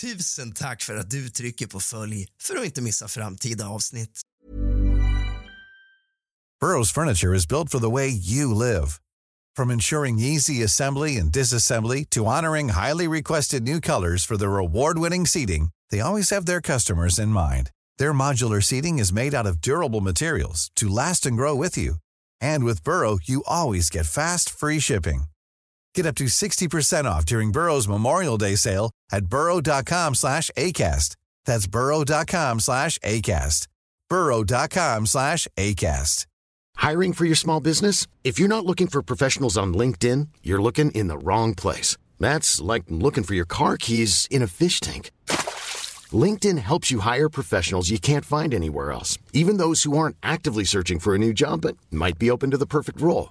Tusen tack för att du trycker på följ för att inte missa framtida avsnitt. Burrow's furniture is built for the way you live. From ensuring easy assembly and disassembly to honoring highly requested new colors for their award-winning seating, they always have their customers in mind. Their modular seating is made out of durable materials to last and grow with you. And with Burrow, you always get fast, free shipping. Get up to 60% off during Burrow's Memorial Day sale at burrow.com slash ACAST. That's burrow.com slash ACAST. burrow.com slash ACAST. Hiring for your small business? If you're not looking for professionals on LinkedIn, you're looking in the wrong place. That's like looking for your car keys in a fish tank. LinkedIn helps you hire professionals you can't find anywhere else, even those who aren't actively searching for a new job but might be open to the perfect role.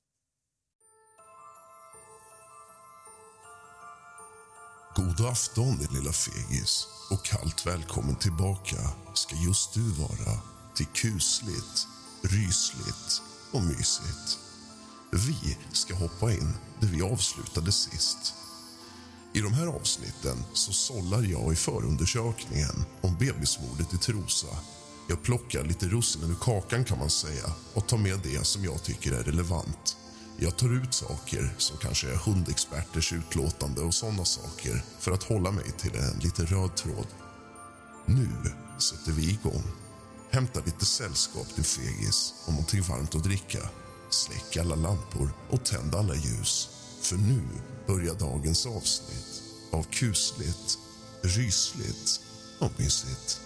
God afton din lilla fegis och kallt välkommen tillbaka ska just du vara till kusligt, rysligt och mysigt. Vi ska hoppa in där vi avslutade sist. I de här avsnitten så sållar jag i förundersökningen om bebismordet i Trosa. Jag plockar lite russinen ur kakan kan man säga och tar med det som jag tycker är relevant. Jag tar ut saker som kanske är hundexperters utlåtande och sådana saker för att hålla mig till en lite röd tråd. Nu sätter vi igång. Hämta lite sällskap din fegis och någonting varmt att dricka. Släck alla lampor och tänd alla ljus. För nu börjar dagens avsnitt av kusligt, rysligt och mysigt.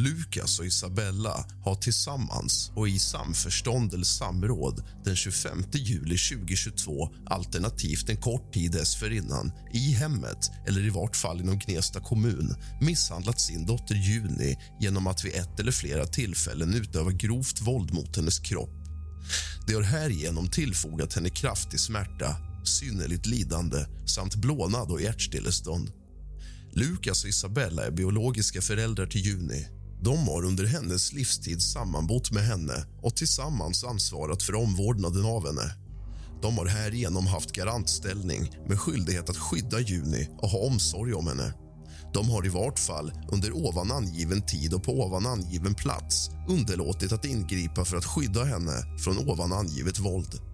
Lukas och Isabella har tillsammans och i samförstånd eller samråd den 25 juli 2022 alternativt en kort tid dessförinnan i hemmet eller i vart fall inom Gnesta kommun misshandlat sin dotter Juni genom att vid ett eller flera tillfällen utöva grovt våld mot hennes kropp. Det har härigenom tillfogat henne kraftig smärta, synnerligt lidande samt blånad och hjärtstillestånd. Lukas och Isabella är biologiska föräldrar till Juni de har under hennes livstid sammanbott med henne och tillsammans ansvarat för omvårdnaden av henne. De har härigenom haft garantställning med skyldighet att skydda Juni och ha omsorg om henne. De har i vart fall under ovan angiven tid och på ovan angiven plats underlåtit att ingripa för att skydda henne från ovan angivet våld.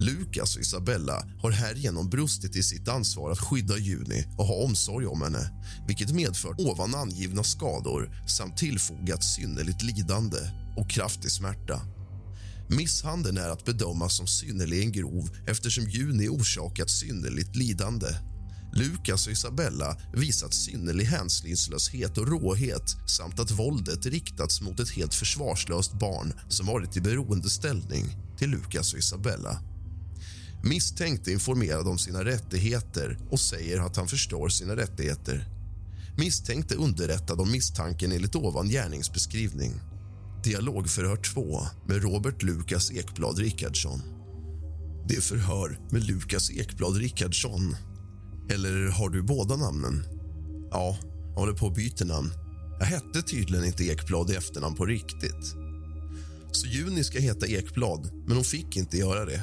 Lukas och Isabella har härigenom brustit i sitt ansvar att skydda Juni och ha omsorg om henne vilket medfört ovan angivna skador samt tillfogat synnerligt lidande och kraftig smärta. Misshandeln är att bedöma som synnerligen grov eftersom Juni orsakat synnerligt lidande. Lukas och Isabella visat synnerlig hänsynslöshet och råhet samt att våldet riktats mot ett helt försvarslöst barn som varit i beroendeställning till Lukas och Isabella. Misstänkt är informerad om sina rättigheter och säger att han förstår sina rättigheter. Misstänkt är underrättad om misstanken enligt ovan gärningsbeskrivning. Dialogförhör 2 med Robert Lukas Ekblad Rickardsson. Det är förhör med Lukas Ekblad Rickardsson. Eller har du båda namnen? Ja, jag håller på att byta namn. Jag hette tydligen inte Ekblad i efternamn på riktigt. Så Juni ska heta Ekblad, men hon fick inte göra det.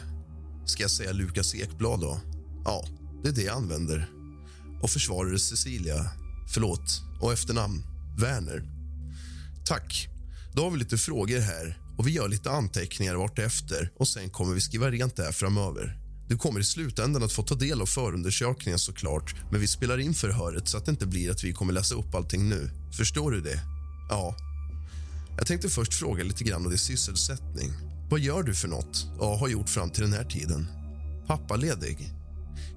Ska jag säga Lukas Ekblad då? Ja, det är det jag använder. Och försvarare Cecilia, förlåt, och efternamn Werner. Tack. Då har vi lite frågor här och vi gör lite anteckningar vart efter och sen kommer vi skriva rent det här framöver. Du kommer i slutändan att få ta del av förundersökningen såklart men vi spelar in förhöret så att det inte blir att vi kommer läsa upp allting nu. Förstår du det? Ja. Jag tänkte först fråga lite grann om din sysselsättning. Vad gör du för något? Ja, har gjort fram till den här tiden. Pappaledig.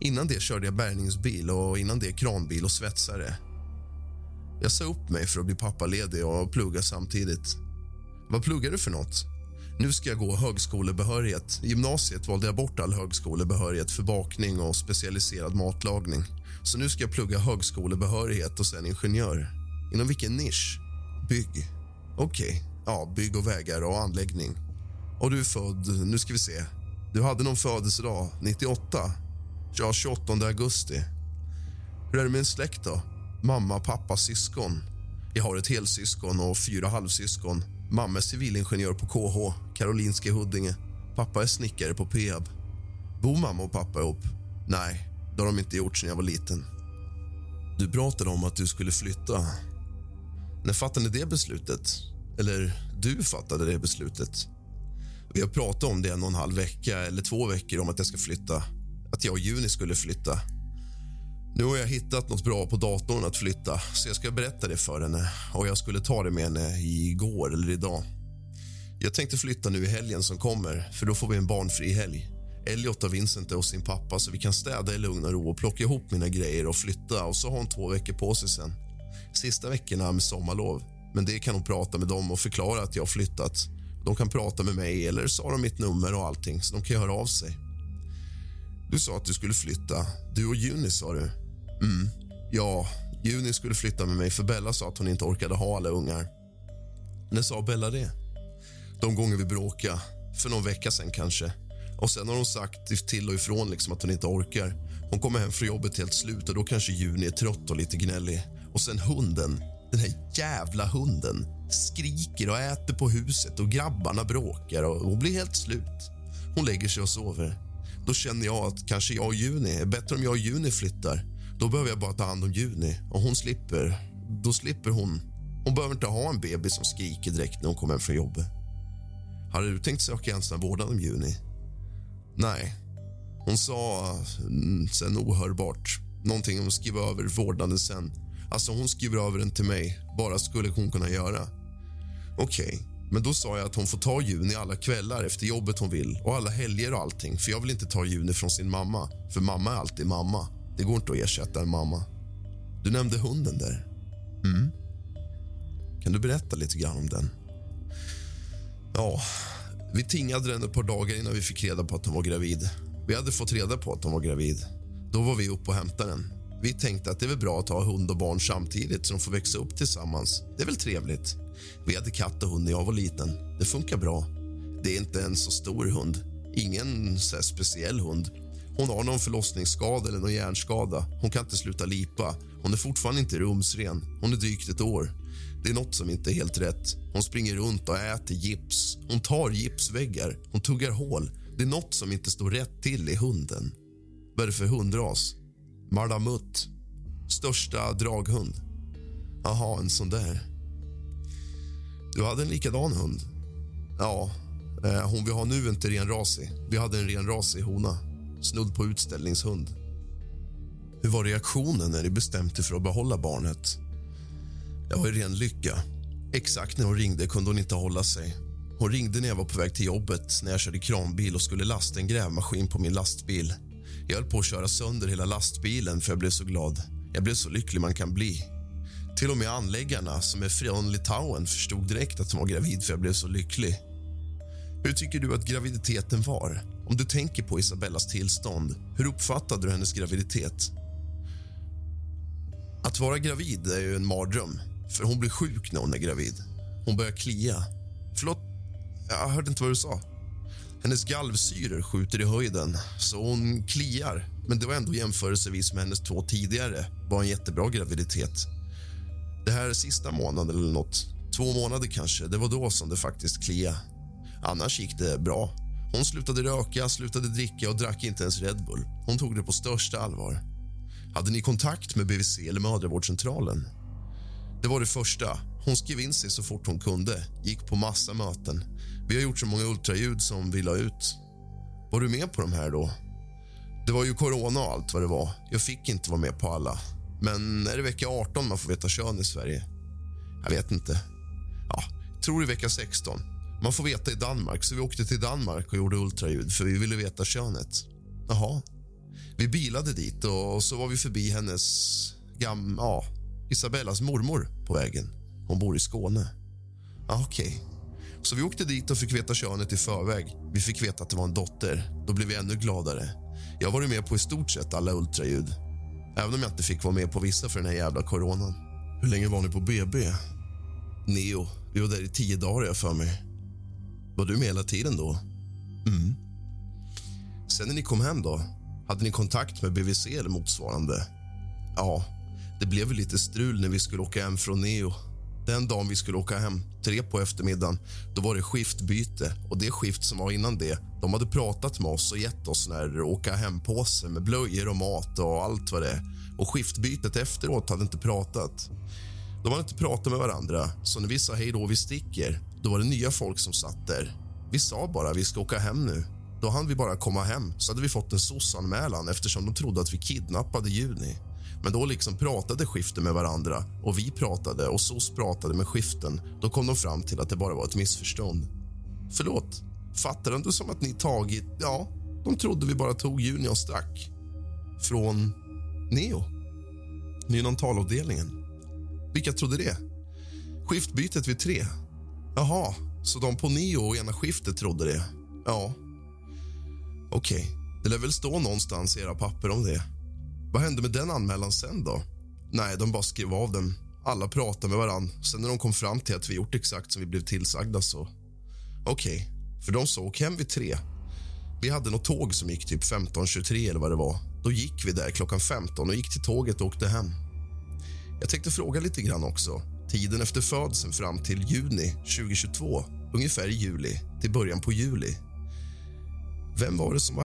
Innan det körde jag bärgningsbil och innan det kranbil och svetsare. Jag sa upp mig för att bli pappaledig och plugga samtidigt. Vad pluggar du för något? Nu ska jag gå högskolebehörighet. I gymnasiet valde jag bort all högskolebehörighet för bakning och specialiserad matlagning. Så nu ska jag plugga högskolebehörighet och sen ingenjör. Inom vilken nisch? Bygg. Okej. Okay. Ja, bygg och vägar och anläggning. Och du är född... Nu ska vi se. Du hade någon födelsedag? 98? Ja, 28 augusti. Hur är det med en släkt då? Mamma, pappa, syskon. Jag har ett helsyskon och fyra halvsyskon. Mamma är civilingenjör på KH, Karolinska i Huddinge. Pappa är snickare på Peab. Bor mamma och pappa ihop? Nej, det har de inte gjort sedan jag var liten. Du pratade om att du skulle flytta. När fattade ni det beslutet? Eller du fattade det beslutet? Vi har pratat om det en och en halv vecka eller två veckor om att jag ska flytta. Att jag och Juni skulle flytta. Nu har jag hittat något bra på datorn att flytta, så jag ska berätta det för henne. Och Jag skulle ta det med henne igår eller idag. Jag tänkte flytta nu i helgen som kommer, för då får vi en barnfri helg. Elliot och Vincent är hos sin pappa så vi kan städa i lugn och ro och plocka ihop mina grejer och flytta och så har hon två veckor på sig sen. Sista veckorna med sommarlov. Men det kan hon prata med dem och förklara att jag har flyttat. De kan prata med mig eller så har de mitt nummer och allting så de kan höra av sig. Du sa att du skulle flytta. Du och Juni sa du. Mm. Ja, Juni skulle flytta med mig för Bella sa att hon inte orkade ha alla ungar. När sa Bella det? De gånger vi bråkade. För någon vecka sen kanske. Och Sen har hon sagt till och ifrån liksom att hon inte orkar. Hon kommer hem från jobbet helt slut och då kanske Juni är trött och lite gnällig. Och sen hunden, den här jävla hunden skriker och äter på huset och grabbarna bråkar och hon blir helt slut. Hon lägger sig och sover. Då känner jag att kanske jag och Juni är bättre om jag och Juni flyttar. Då behöver jag bara ta hand om Juni och hon slipper. Då slipper hon. Hon behöver inte ha en bebis som skriker direkt när hon kommer hem från jobbet. Hade du tänkt söka ensam vårdnad om Juni? Nej. Hon sa mm, sen ohörbart någonting om att skriva över vårdnaden sen. Alltså hon skriver över den till mig, bara skulle hon kunna göra. Okej, okay. men då sa jag att hon får ta Juni alla kvällar efter jobbet hon vill och alla helger och allting. För jag vill inte ta Juni från sin mamma, för mamma är alltid mamma. Det går inte att ersätta en mamma. Du nämnde hunden där. Mm. Kan du berätta lite grann om den? Ja, vi tingade den ett par dagar innan vi fick reda på att hon var gravid. Vi hade fått reda på att hon var gravid. Då var vi uppe och hämtade den. Vi tänkte att det är väl bra att ha hund och barn samtidigt så de får växa upp tillsammans. Det är väl trevligt. Vi hade katt och hund när jag var liten. Det funkar bra. Det är inte en så stor hund. Ingen så speciell hund. Hon har någon förlossningsskada eller någon hjärnskada. Hon kan inte sluta lipa. Hon är fortfarande inte rumsren. Hon är drygt ett år. Det är nåt som inte är helt rätt. Hon springer runt och äter gips. Hon tar gipsväggar. Hon tuggar hål. Det är nåt som inte står rätt till i hunden. Vad är det för hundras? Mardamutt. Största draghund. Jaha, en sån där. Du hade en likadan hund? Ja, eh, hon vi har nu är inte renrasig. Vi hade en renrasig hona. Snudd på utställningshund. Hur var reaktionen när ni bestämde er för att behålla barnet? Jag var i ren lycka. Exakt när hon ringde kunde hon inte hålla sig. Hon ringde när jag var på väg till jobbet när jag körde kranbil och skulle lasta en grävmaskin på min lastbil. Jag höll på att köra sönder hela lastbilen för jag blev så glad. Jag blev så lycklig man kan bli. Till och med anläggarna, som är från Litauen, förstod direkt att hon var gravid för jag blev så lycklig. Hur tycker du att graviditeten var? Om du tänker på Isabellas tillstånd, hur uppfattade du hennes graviditet? Att vara gravid är ju en mardröm, för hon blir sjuk när hon är gravid. Hon börjar klia. Förlåt, jag hörde inte vad du sa. Hennes galvsyror skjuter i höjden, så hon kliar. Men det var ändå jämförelsevis med hennes två tidigare var en jättebra graviditet. Det här sista månaden eller nåt, två månader kanske, det var då som det faktiskt klia. Annars gick det bra. Hon slutade röka, slutade dricka och drack inte ens Red Bull. Hon tog det på största allvar. Hade ni kontakt med BVC eller mödravårdscentralen? Det var det första. Hon skrev in sig så fort hon kunde, gick på massa möten. Vi har gjort så många ultraljud som vi la ut. Var du med på de här då? Det var ju corona och allt vad det var. Jag fick inte vara med på alla. Men är det vecka 18 man får veta kön i Sverige? Jag vet inte. Ja, tror det är vecka 16. Man får veta i Danmark, så vi åkte till Danmark och gjorde ultraljud för vi ville veta könet. Jaha. Vi bilade dit och så var vi förbi hennes gam, ja, Isabellas mormor på vägen. Hon bor i Skåne. Ja, Okej. Okay. Så vi åkte dit och fick veta könet i förväg. Vi fick veta att det var en dotter. Då blev vi ännu gladare. Jag har varit med på i stort sett alla ultraljud. Även om jag inte fick vara med på vissa för den här jävla coronan. Hur länge var ni på BB? Neo. Vi var där i tio dagar, jag för mig. Var du med hela tiden då? Mm. Sen när ni kom hem, då? Hade ni kontakt med BVC eller motsvarande? Ja, det blev lite strul när vi skulle åka hem från Neo. Den dagen vi skulle åka hem, tre på eftermiddagen, då var det skiftbyte. Och det skift som var innan det, de hade pratat med oss och gett oss när åka hem-påse med blöjor och mat och allt vad det är. Och skiftbytet efteråt hade inte pratat. De hade inte pratat med varandra, så när vi sa hej då vi sticker, då var det nya folk som satt där. Vi sa bara vi ska åka hem nu. Då hann vi bara komma hem, så hade vi fått en soc-anmälan eftersom de trodde att vi kidnappade Juni. Men då liksom pratade skiften med varandra och vi pratade och SOS pratade med skiften. Då kom de fram till att det bara var ett missförstånd. Förlåt, fattar du som att ni tagit... Ja, de trodde vi bara tog Juni och stack. Från Neo. Neonatalavdelningen. Vilka trodde det? Skiftbytet vid tre. Jaha, så de på Neo och ena skiftet trodde det? Ja. Okej, okay. det lär väl stå någonstans i era papper om det. Vad hände med den anmälan sen då? Nej, de bara skrev av den. Alla pratade med varann. Sen när de kom fram till att vi gjort exakt som vi blev tillsagda så... Okej, okay. för de sa åk hem vid tre. Vi hade något tåg som gick typ 15.23 eller vad det var. Då gick vi där klockan 15 och gick till tåget och åkte hem. Jag tänkte fråga lite grann också. Tiden efter födseln fram till juni 2022, ungefär i juli till början på juli. Vem var det som var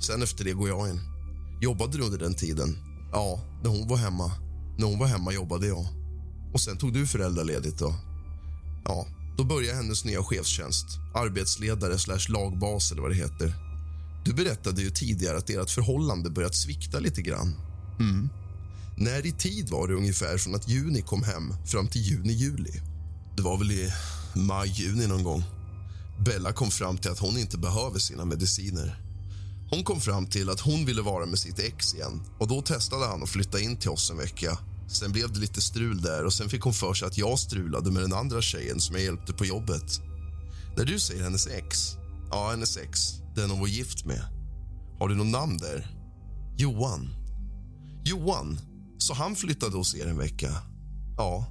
Sen efter det går jag in. Jobbade du under den tiden? Ja, när hon var hemma. När hon var hemma jobbade jag. Och sen tog du föräldraledigt då? Ja, då började hennes nya chefstjänst. Arbetsledare slash lagbas eller vad det heter. Du berättade ju tidigare att ert förhållande börjat svikta lite grann. Mm. När i tid var det ungefär från att juni kom hem fram till juni-juli? Det var väl i maj-juni någon gång. Bella kom fram till att hon inte behöver sina mediciner. Hon kom fram till att hon ville vara med sitt ex igen och då testade han att flytta in till oss en vecka. Sen blev det lite strul där och sen fick hon för sig att jag strulade med den andra tjejen som jag hjälpte på jobbet. När du säger hennes ex, ja hennes ex, den hon var gift med. Har du något namn där? Johan. Johan, så han flyttade hos er en vecka? Ja.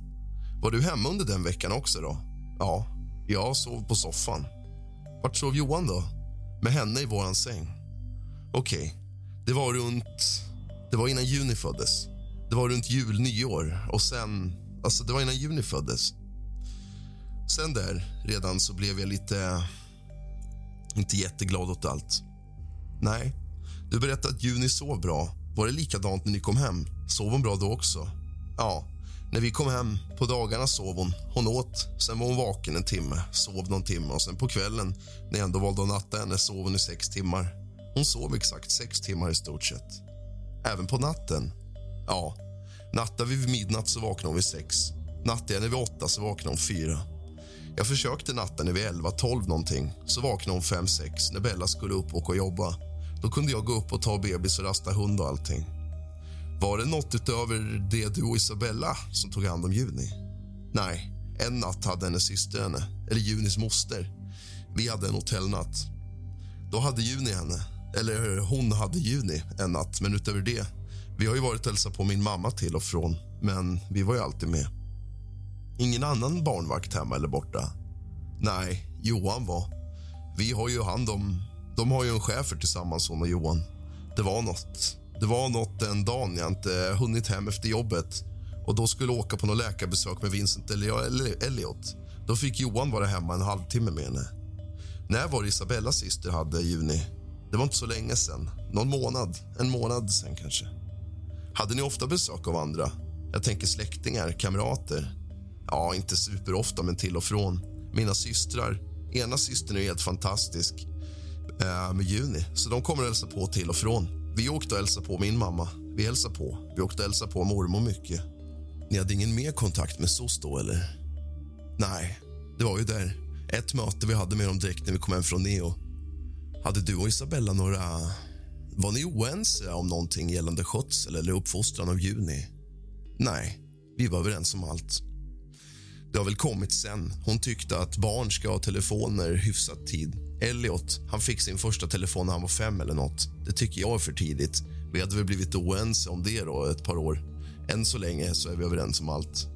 Var du hemma under den veckan också då? Ja, jag sov på soffan. Vart sov Johan då? Med henne i våran säng. Okej, okay. det var runt... Det var innan juni föddes. Det var runt jul, nyår och sen... Alltså, det var innan juni föddes. Sen där, redan, så blev jag lite... Inte jätteglad åt allt. Nej, du berättade att Juni sov bra. Var det likadant när ni kom hem? Sov hon bra då också? Ja, När vi kom hem på dagarna sov hon. Hon åt, sen var hon vaken en timme, sov någon timme och sen på kvällen när jag ändå valde att natta henne sov hon i sex timmar. Hon sov exakt sex timmar i stort sett. Även på natten. Ja, nattar vi vid midnatt så vaknar hon vid sex. Nattar jag vid åtta så vaknar hon fyra. Jag försökte natten vid elva, tolv någonting. Så vaknade hon fem, sex när Bella skulle upp och åka och jobba. Då kunde jag gå upp och ta bebis och rasta hund och allting. Var det nåt utöver det du och Isabella som tog hand om Juni? Nej, en natt hade hennes syster henne, eller Junis moster. Vi hade en hotellnatt. Då hade Juni henne, eller eh, hon hade Juni en natt, men utöver det. Vi har ju varit och hälsat på min mamma till och från, men vi var ju alltid med. Ingen annan barnvakt hemma eller borta? Nej, Johan var. Vi har ju hand om... De har ju en chefer tillsammans, hon och Johan. Det var nåt. Det var nåt den dagen jag inte hunnit hem efter jobbet och då skulle åka på något läkarbesök med Vincent eller Elliot. Då fick Johan vara hemma en halvtimme med henne. När var det Isabellas syster hade juni? Det var inte så länge sen. Någon månad. En månad sen kanske. Hade ni ofta besök av andra? Jag tänker släktingar, kamrater. Ja, inte superofta, men till och från. Mina systrar. Ena systern är helt fantastisk äh, med Juni, så de kommer att hälsa på till och från. Vi åkte och hälsade på min mamma. Vi hälsade på. Vi åkte och hälsade på mormor mycket. Ni hade ingen mer kontakt med SOS då, eller? Nej, det var ju där. Ett möte vi hade med dem direkt när vi kom hem från Neo. Hade du och Isabella några... Var ni oense om någonting gällande skötsel eller uppfostran av Juni? Nej, vi var överens om allt. Det har väl kommit sen. Hon tyckte att barn ska ha telefoner hyfsat tid. Elliot han fick sin första telefon när han var fem eller nåt. Det tycker jag är för tidigt. Vi hade väl blivit oense om det då ett par år. Än så länge så är vi överens om allt.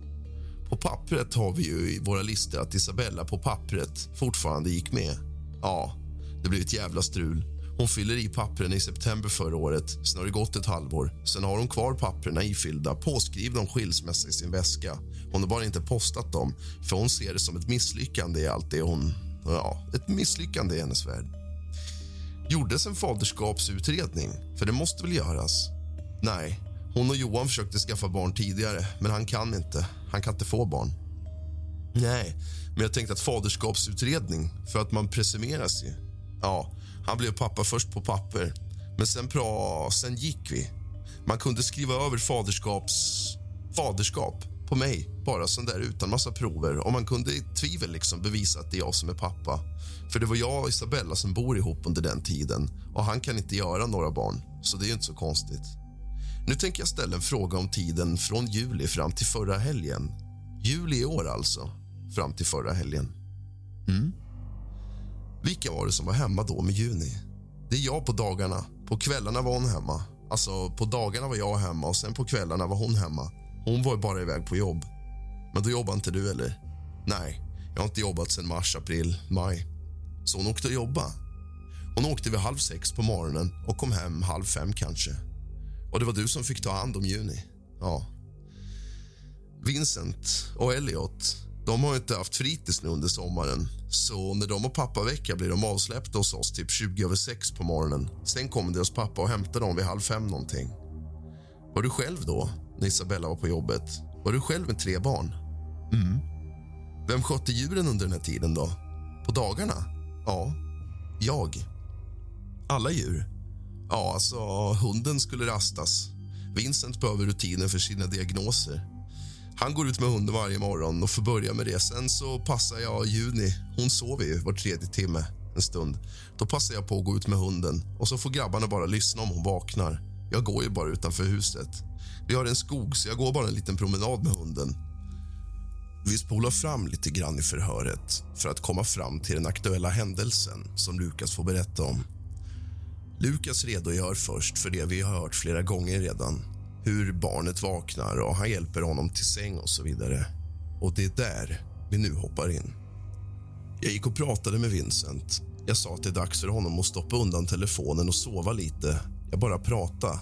På pappret har vi ju i våra listor att Isabella på pappret fortfarande gick med. Ja, det blir ett jävla strul. Hon fyller i pappren i september förra året. Sen har det gått ett halvår. Sen har hon kvar papperna ifyllda, påskrivna om skilsmässa i sin väska. Hon har bara inte postat dem, för hon ser det som ett misslyckande i allt det hon... Ja, ett misslyckande i hennes värld. Gjordes en faderskapsutredning? För det måste väl göras? Nej, hon och Johan försökte skaffa barn tidigare, men han kan inte. Han kan inte få barn. Nej, men jag tänkte att faderskapsutredning, för att man presumeras ju. Ja, han blev pappa först på papper, men sen, pra, sen gick vi. Man kunde skriva över faderskaps... faderskap på mig, bara sån där utan massa prover. Och man kunde i tvivel liksom bevisa att det är jag som är pappa. För det var jag och Isabella som bor ihop under den tiden och han kan inte göra några barn, så det är inte så konstigt. Nu tänker jag ställa en fråga om tiden från juli fram till förra helgen. Juli i år alltså, fram till förra helgen. Mm. Vilka var det som var hemma då med Juni? Det är jag på dagarna. På kvällarna var hon hemma. Alltså, på dagarna var jag hemma och sen på kvällarna var hon hemma. Hon var bara iväg på jobb. Men då jobbar inte du, eller? Nej, jag har inte jobbat sen mars, april, maj. Så hon åkte och jobba. Hon åkte vid halv sex på morgonen och kom hem halv fem kanske. Och det var du som fick ta hand om Juni. Ja. Vincent och Elliot de har inte haft fritids nu under sommaren. Så när de har pappavecka blir de avsläppta hos oss typ 20 över 6 på morgonen. Sen kommer deras pappa och hämtar dem vid halv fem någonting. Var du själv då, när Isabella var på jobbet? Var du själv med tre barn? Mm. Vem skötte djuren under den här tiden då? På dagarna? Ja, jag. Alla djur? Ja, alltså hunden skulle rastas. Vincent behöver rutiner för sina diagnoser. Han går ut med hunden varje morgon och får börja med det. Sen så passar jag Juni. Hon sover ju var tredje timme en stund. Då passar jag på att gå ut med hunden och så får grabbarna bara lyssna om hon vaknar. Jag går ju bara utanför huset. Vi har en skog, så jag går bara en liten promenad med hunden. Vi spolar fram lite grann i förhöret för att komma fram till den aktuella händelsen som Lukas får berätta om. Lukas redogör först för det vi har hört flera gånger redan hur barnet vaknar och han hjälper honom till säng och så vidare. Och det är där vi nu hoppar in. Jag gick och pratade med Vincent. Jag sa att det är dags för honom att stoppa undan telefonen och sova lite. Jag bara prata.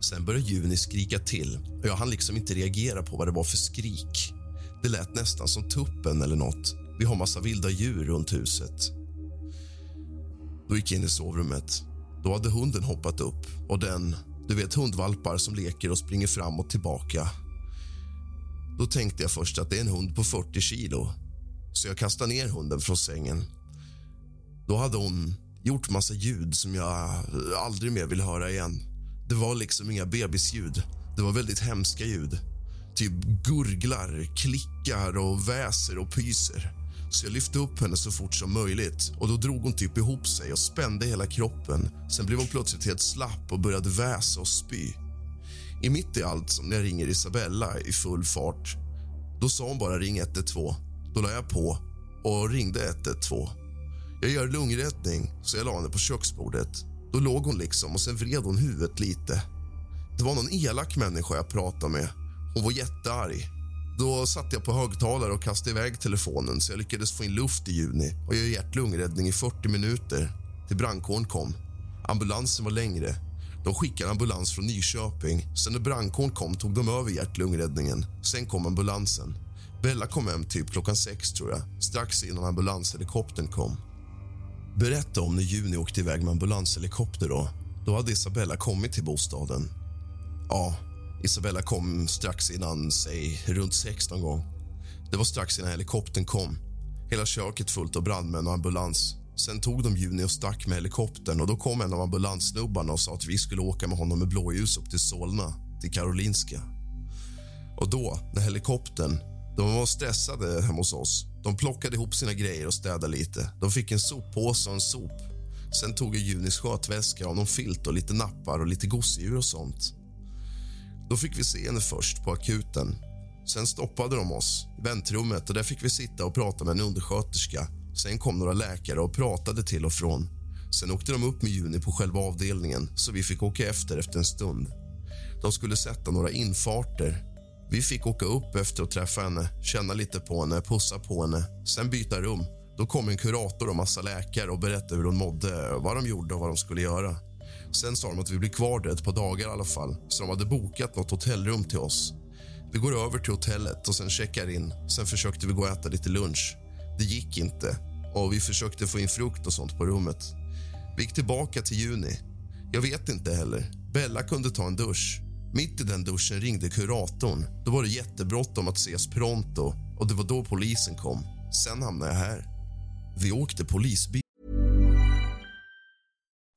Sen började Juni skrika till och jag hann liksom inte reagera på vad det var för skrik. Det lät nästan som tuppen eller nåt. Vi har massa vilda djur runt huset. Då gick jag in i sovrummet. Då hade hunden hoppat upp och den du vet hundvalpar som leker och springer fram och tillbaka. Då tänkte jag först att det är en hund på 40 kilo. Så jag kastade ner hunden från sängen. Då hade hon gjort massa ljud som jag aldrig mer vill höra igen. Det var liksom inga bebisljud. Det var väldigt hemska ljud. Typ gurglar, klickar och väser och pyser. Så jag lyfte upp henne så fort som möjligt och då drog hon typ ihop sig och spände hela kroppen. Sen blev hon plötsligt helt slapp och började väsa och spy. I mitt i allt som när jag ringer Isabella i full fart. Då sa hon bara ring 112. Då la jag på och ringde 112. Jag gör lungräddning, så jag la henne på köksbordet. Då låg hon liksom och sen vred hon huvudet lite. Det var någon elak människa jag pratade med. Hon var jättearg. Då satte jag på högtalare och kastade iväg telefonen så jag lyckades få in luft i juni och göra hjärt-lungräddning i 40 minuter till brandkåren kom. Ambulansen var längre. De skickade ambulans från Nyköping. Sen när brandkåren kom tog de över hjärt-lungräddningen. Sen kom ambulansen. Bella kom hem typ klockan sex, tror jag. strax innan ambulanshelikoptern kom. Berätta om när Juni åkte iväg med ambulanshelikopter. Då Då hade Isabella kommit till bostaden. Ja, Isabella kom strax innan, säg runt sex någon gång. Det var strax innan helikoptern kom. Hela köket fullt av brandmän och ambulans. Sen tog de Juni och stack med helikoptern och då kom en av ambulanssnubbarna och sa att vi skulle åka med honom med blåljus upp till Solna, till Karolinska. Och då, när helikoptern... De var stressade hemma hos oss. De plockade ihop sina grejer och städade lite. De fick en soppåse och en sop. Sen tog jag Junis skötväska och någon filt och lite nappar och lite gosedjur och sånt. Då fick vi se henne först på akuten. Sen stoppade de oss i väntrummet och där fick vi sitta och prata med en undersköterska. Sen kom några läkare och pratade till och från. Sen åkte de upp med Juni på själva avdelningen så vi fick åka efter efter en stund. De skulle sätta några infarter. Vi fick åka upp efter att träffa henne, känna lite på henne, pussa på henne, sen byta rum. Då kom en kurator och massa läkare och berättade hur hon mådde, vad de gjorde och vad de skulle göra. Sen sa de att vi blir kvar där ett par dagar i alla fall, så de hade bokat något hotellrum till oss. Vi går över till hotellet och sen checkar in. Sen försökte vi gå och äta lite lunch. Det gick inte och vi försökte få in frukt och sånt på rummet. Vi gick tillbaka till juni. Jag vet inte heller. Bella kunde ta en dusch. Mitt i den duschen ringde kuratorn. Då var det jättebråttom att ses pronto och det var då polisen kom. Sen hamnade jag här. Vi åkte polisbil.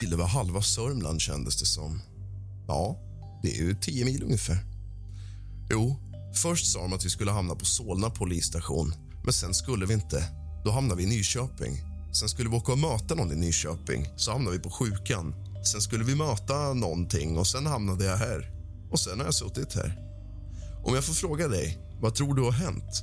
Det var halva Sörmland kändes det som. Ja, det är ju tio mil ungefär. Jo, först sa de att vi skulle hamna på Solna polisstation. Men sen skulle vi inte. Då hamnade vi i Nyköping. Sen skulle vi åka och möta någon i Nyköping. Så hamnade vi på sjukan. Sen skulle vi möta någonting och sen hamnade jag här. Och sen har jag suttit här. Om jag får fråga dig, vad tror du har hänt?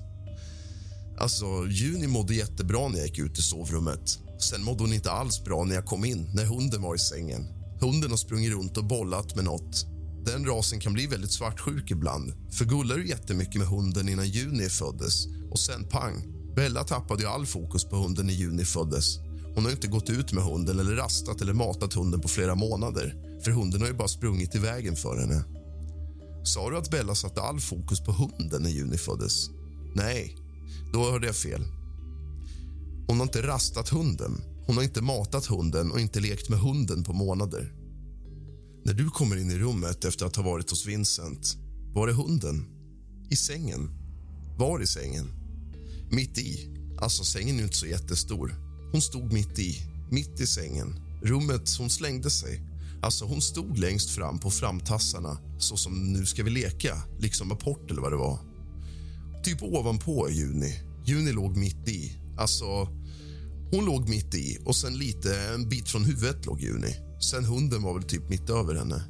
Alltså, Juni mådde jättebra när jag gick ut i sovrummet. Sen mådde hon inte alls bra när jag kom in, när hunden var i sängen. Hunden har sprungit runt och bollat med nåt. Den rasen kan bli väldigt svartsjuk ibland. För gullar du jättemycket med hunden innan Juni föddes och sen pang. Bella tappade ju all fokus på hunden när Juni föddes. Hon har inte gått ut med hunden eller rastat eller matat hunden på flera månader. För hunden har ju bara sprungit i vägen för henne. Sa du att Bella satte all fokus på hunden när Juni föddes? Nej, då hörde jag fel. Hon har inte rastat hunden, hon har inte matat hunden och inte lekt med hunden på månader. När du kommer in i rummet efter att ha varit hos Vincent, var är hunden? I sängen. Var i sängen? Mitt i. Alltså, sängen är inte så jättestor. Hon stod mitt i, mitt i sängen. Rummet hon slängde sig. Alltså, hon stod längst fram på framtassarna så som nu ska vi leka, liksom apport eller vad det var. Typ ovanpå Juni. Juni låg mitt i. Alltså, hon låg mitt i och sen lite en bit från huvudet låg Juni. Sen hunden var väl typ mitt över henne.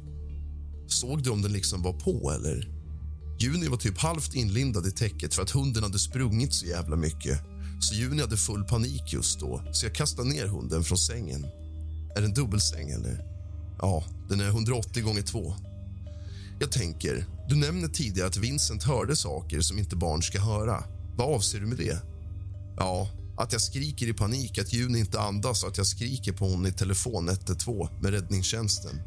Såg du om den liksom var på eller? Juni var typ halvt inlindad i täcket för att hunden hade sprungit så jävla mycket. Så Juni hade full panik just då, så jag kastade ner hunden från sängen. Är det en dubbelsäng eller? Ja, den är 180 gånger 2. Jag tänker, du nämner tidigare att Vincent hörde saker som inte barn ska höra. Vad avser du med det? Ja, att jag skriker i panik, att Juni inte andas och att jag skriker på hon i telefon 112 med räddningstjänsten.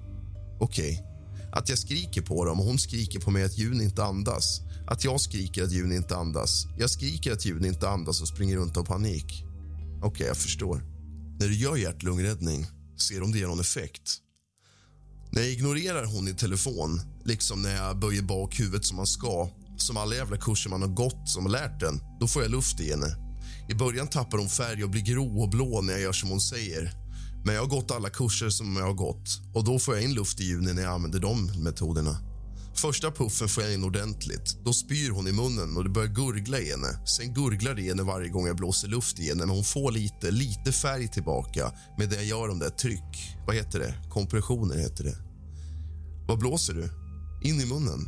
Okej. Okay. Att jag skriker på dem och hon skriker på mig att Juni inte andas. Att jag skriker att Juni inte andas. Jag skriker att Juni inte andas och springer runt av panik. Okej, okay, jag förstår. När du gör hjärt-lungräddning, ser du om det ger någon effekt? När jag ignorerar hon i telefon, liksom när jag böjer bak huvudet som man ska som alla jävla kurser man har gått som har lärt den, då får jag luft i henne. I början tappar hon färg och blir grå och blå när jag gör som hon säger. Men jag har gått alla kurser som jag har gått och då får jag in luft i juni när jag använder de metoderna. Första puffen får jag in ordentligt. Då spyr hon i munnen och det börjar gurgla i henne. Sen gurglar det i henne varje gång jag blåser luft i henne men hon får lite, lite färg tillbaka med det jag gör om det tryck. Vad heter det? Kompressioner heter det. Vad blåser du? In i munnen?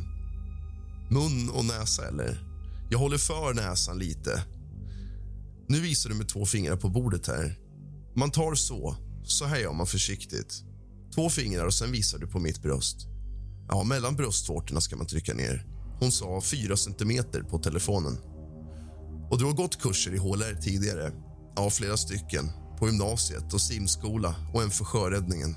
Mun och näsa, eller? Jag håller för näsan lite. Nu visar du med två fingrar på bordet här. Man tar så. Så här gör man försiktigt. Två fingrar och sen visar du på mitt bröst. Ja, mellan bröstvårtorna ska man trycka ner. Hon sa fyra centimeter på telefonen. Och du har gått kurser i HLR tidigare? Ja, flera stycken. På gymnasiet och simskola och en för sjöräddningen.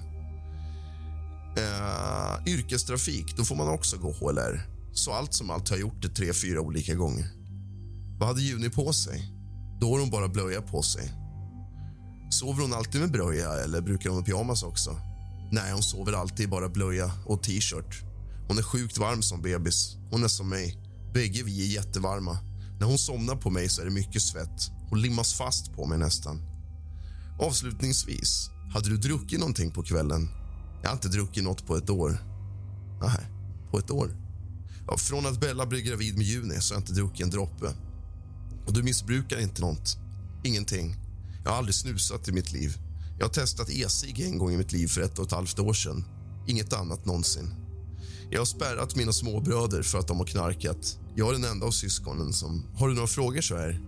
Eh, yrkestrafik, då får man också gå HLR. Så allt som allt har jag gjort det tre, fyra olika gånger. Vad hade Juni på sig? Då har hon bara blöja på sig. Sover hon alltid med blöja eller brukar hon ha pyjamas också? Nej, hon sover alltid bara blöja och t-shirt. Hon är sjukt varm som bebis. Hon är som mig. Bägge vi är jättevarma. När hon somnar på mig så är det mycket svett. Hon limmas fast på mig nästan. Avslutningsvis, hade du druckit någonting på kvällen? Jag har inte druckit något på ett år. Nej, på ett år? Ja, från att Bella blev gravid med Juni så har jag inte druckit en droppe. Och du missbrukar inte något? Ingenting. Jag har aldrig snusat i mitt liv. Jag har testat e-cigg en gång i mitt liv för ett och ett halvt år sedan. Inget annat någonsin. Jag har spärrat mina småbröder för att de har knarkat. Jag är den enda av syskonen som... Har du några frågor så här?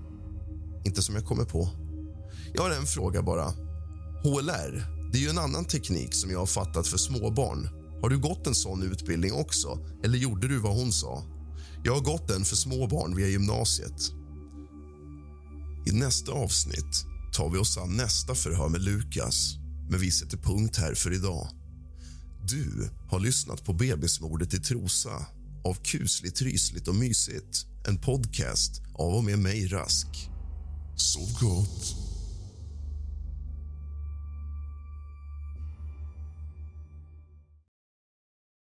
Inte som jag kommer på. Jag har en fråga bara. HLR, det är ju en annan teknik som jag har fattat för småbarn. Har du gått en sån utbildning också? Eller gjorde du vad hon sa? Jag har gått den för småbarn via gymnasiet. I nästa avsnitt tar vi oss an nästa förhör med Lukas men vi sätter punkt här för idag. Du har lyssnat på Bebismordet i Trosa av kusligt, rysligt och mysigt. En podcast av och med mig, Rask. Sov gott.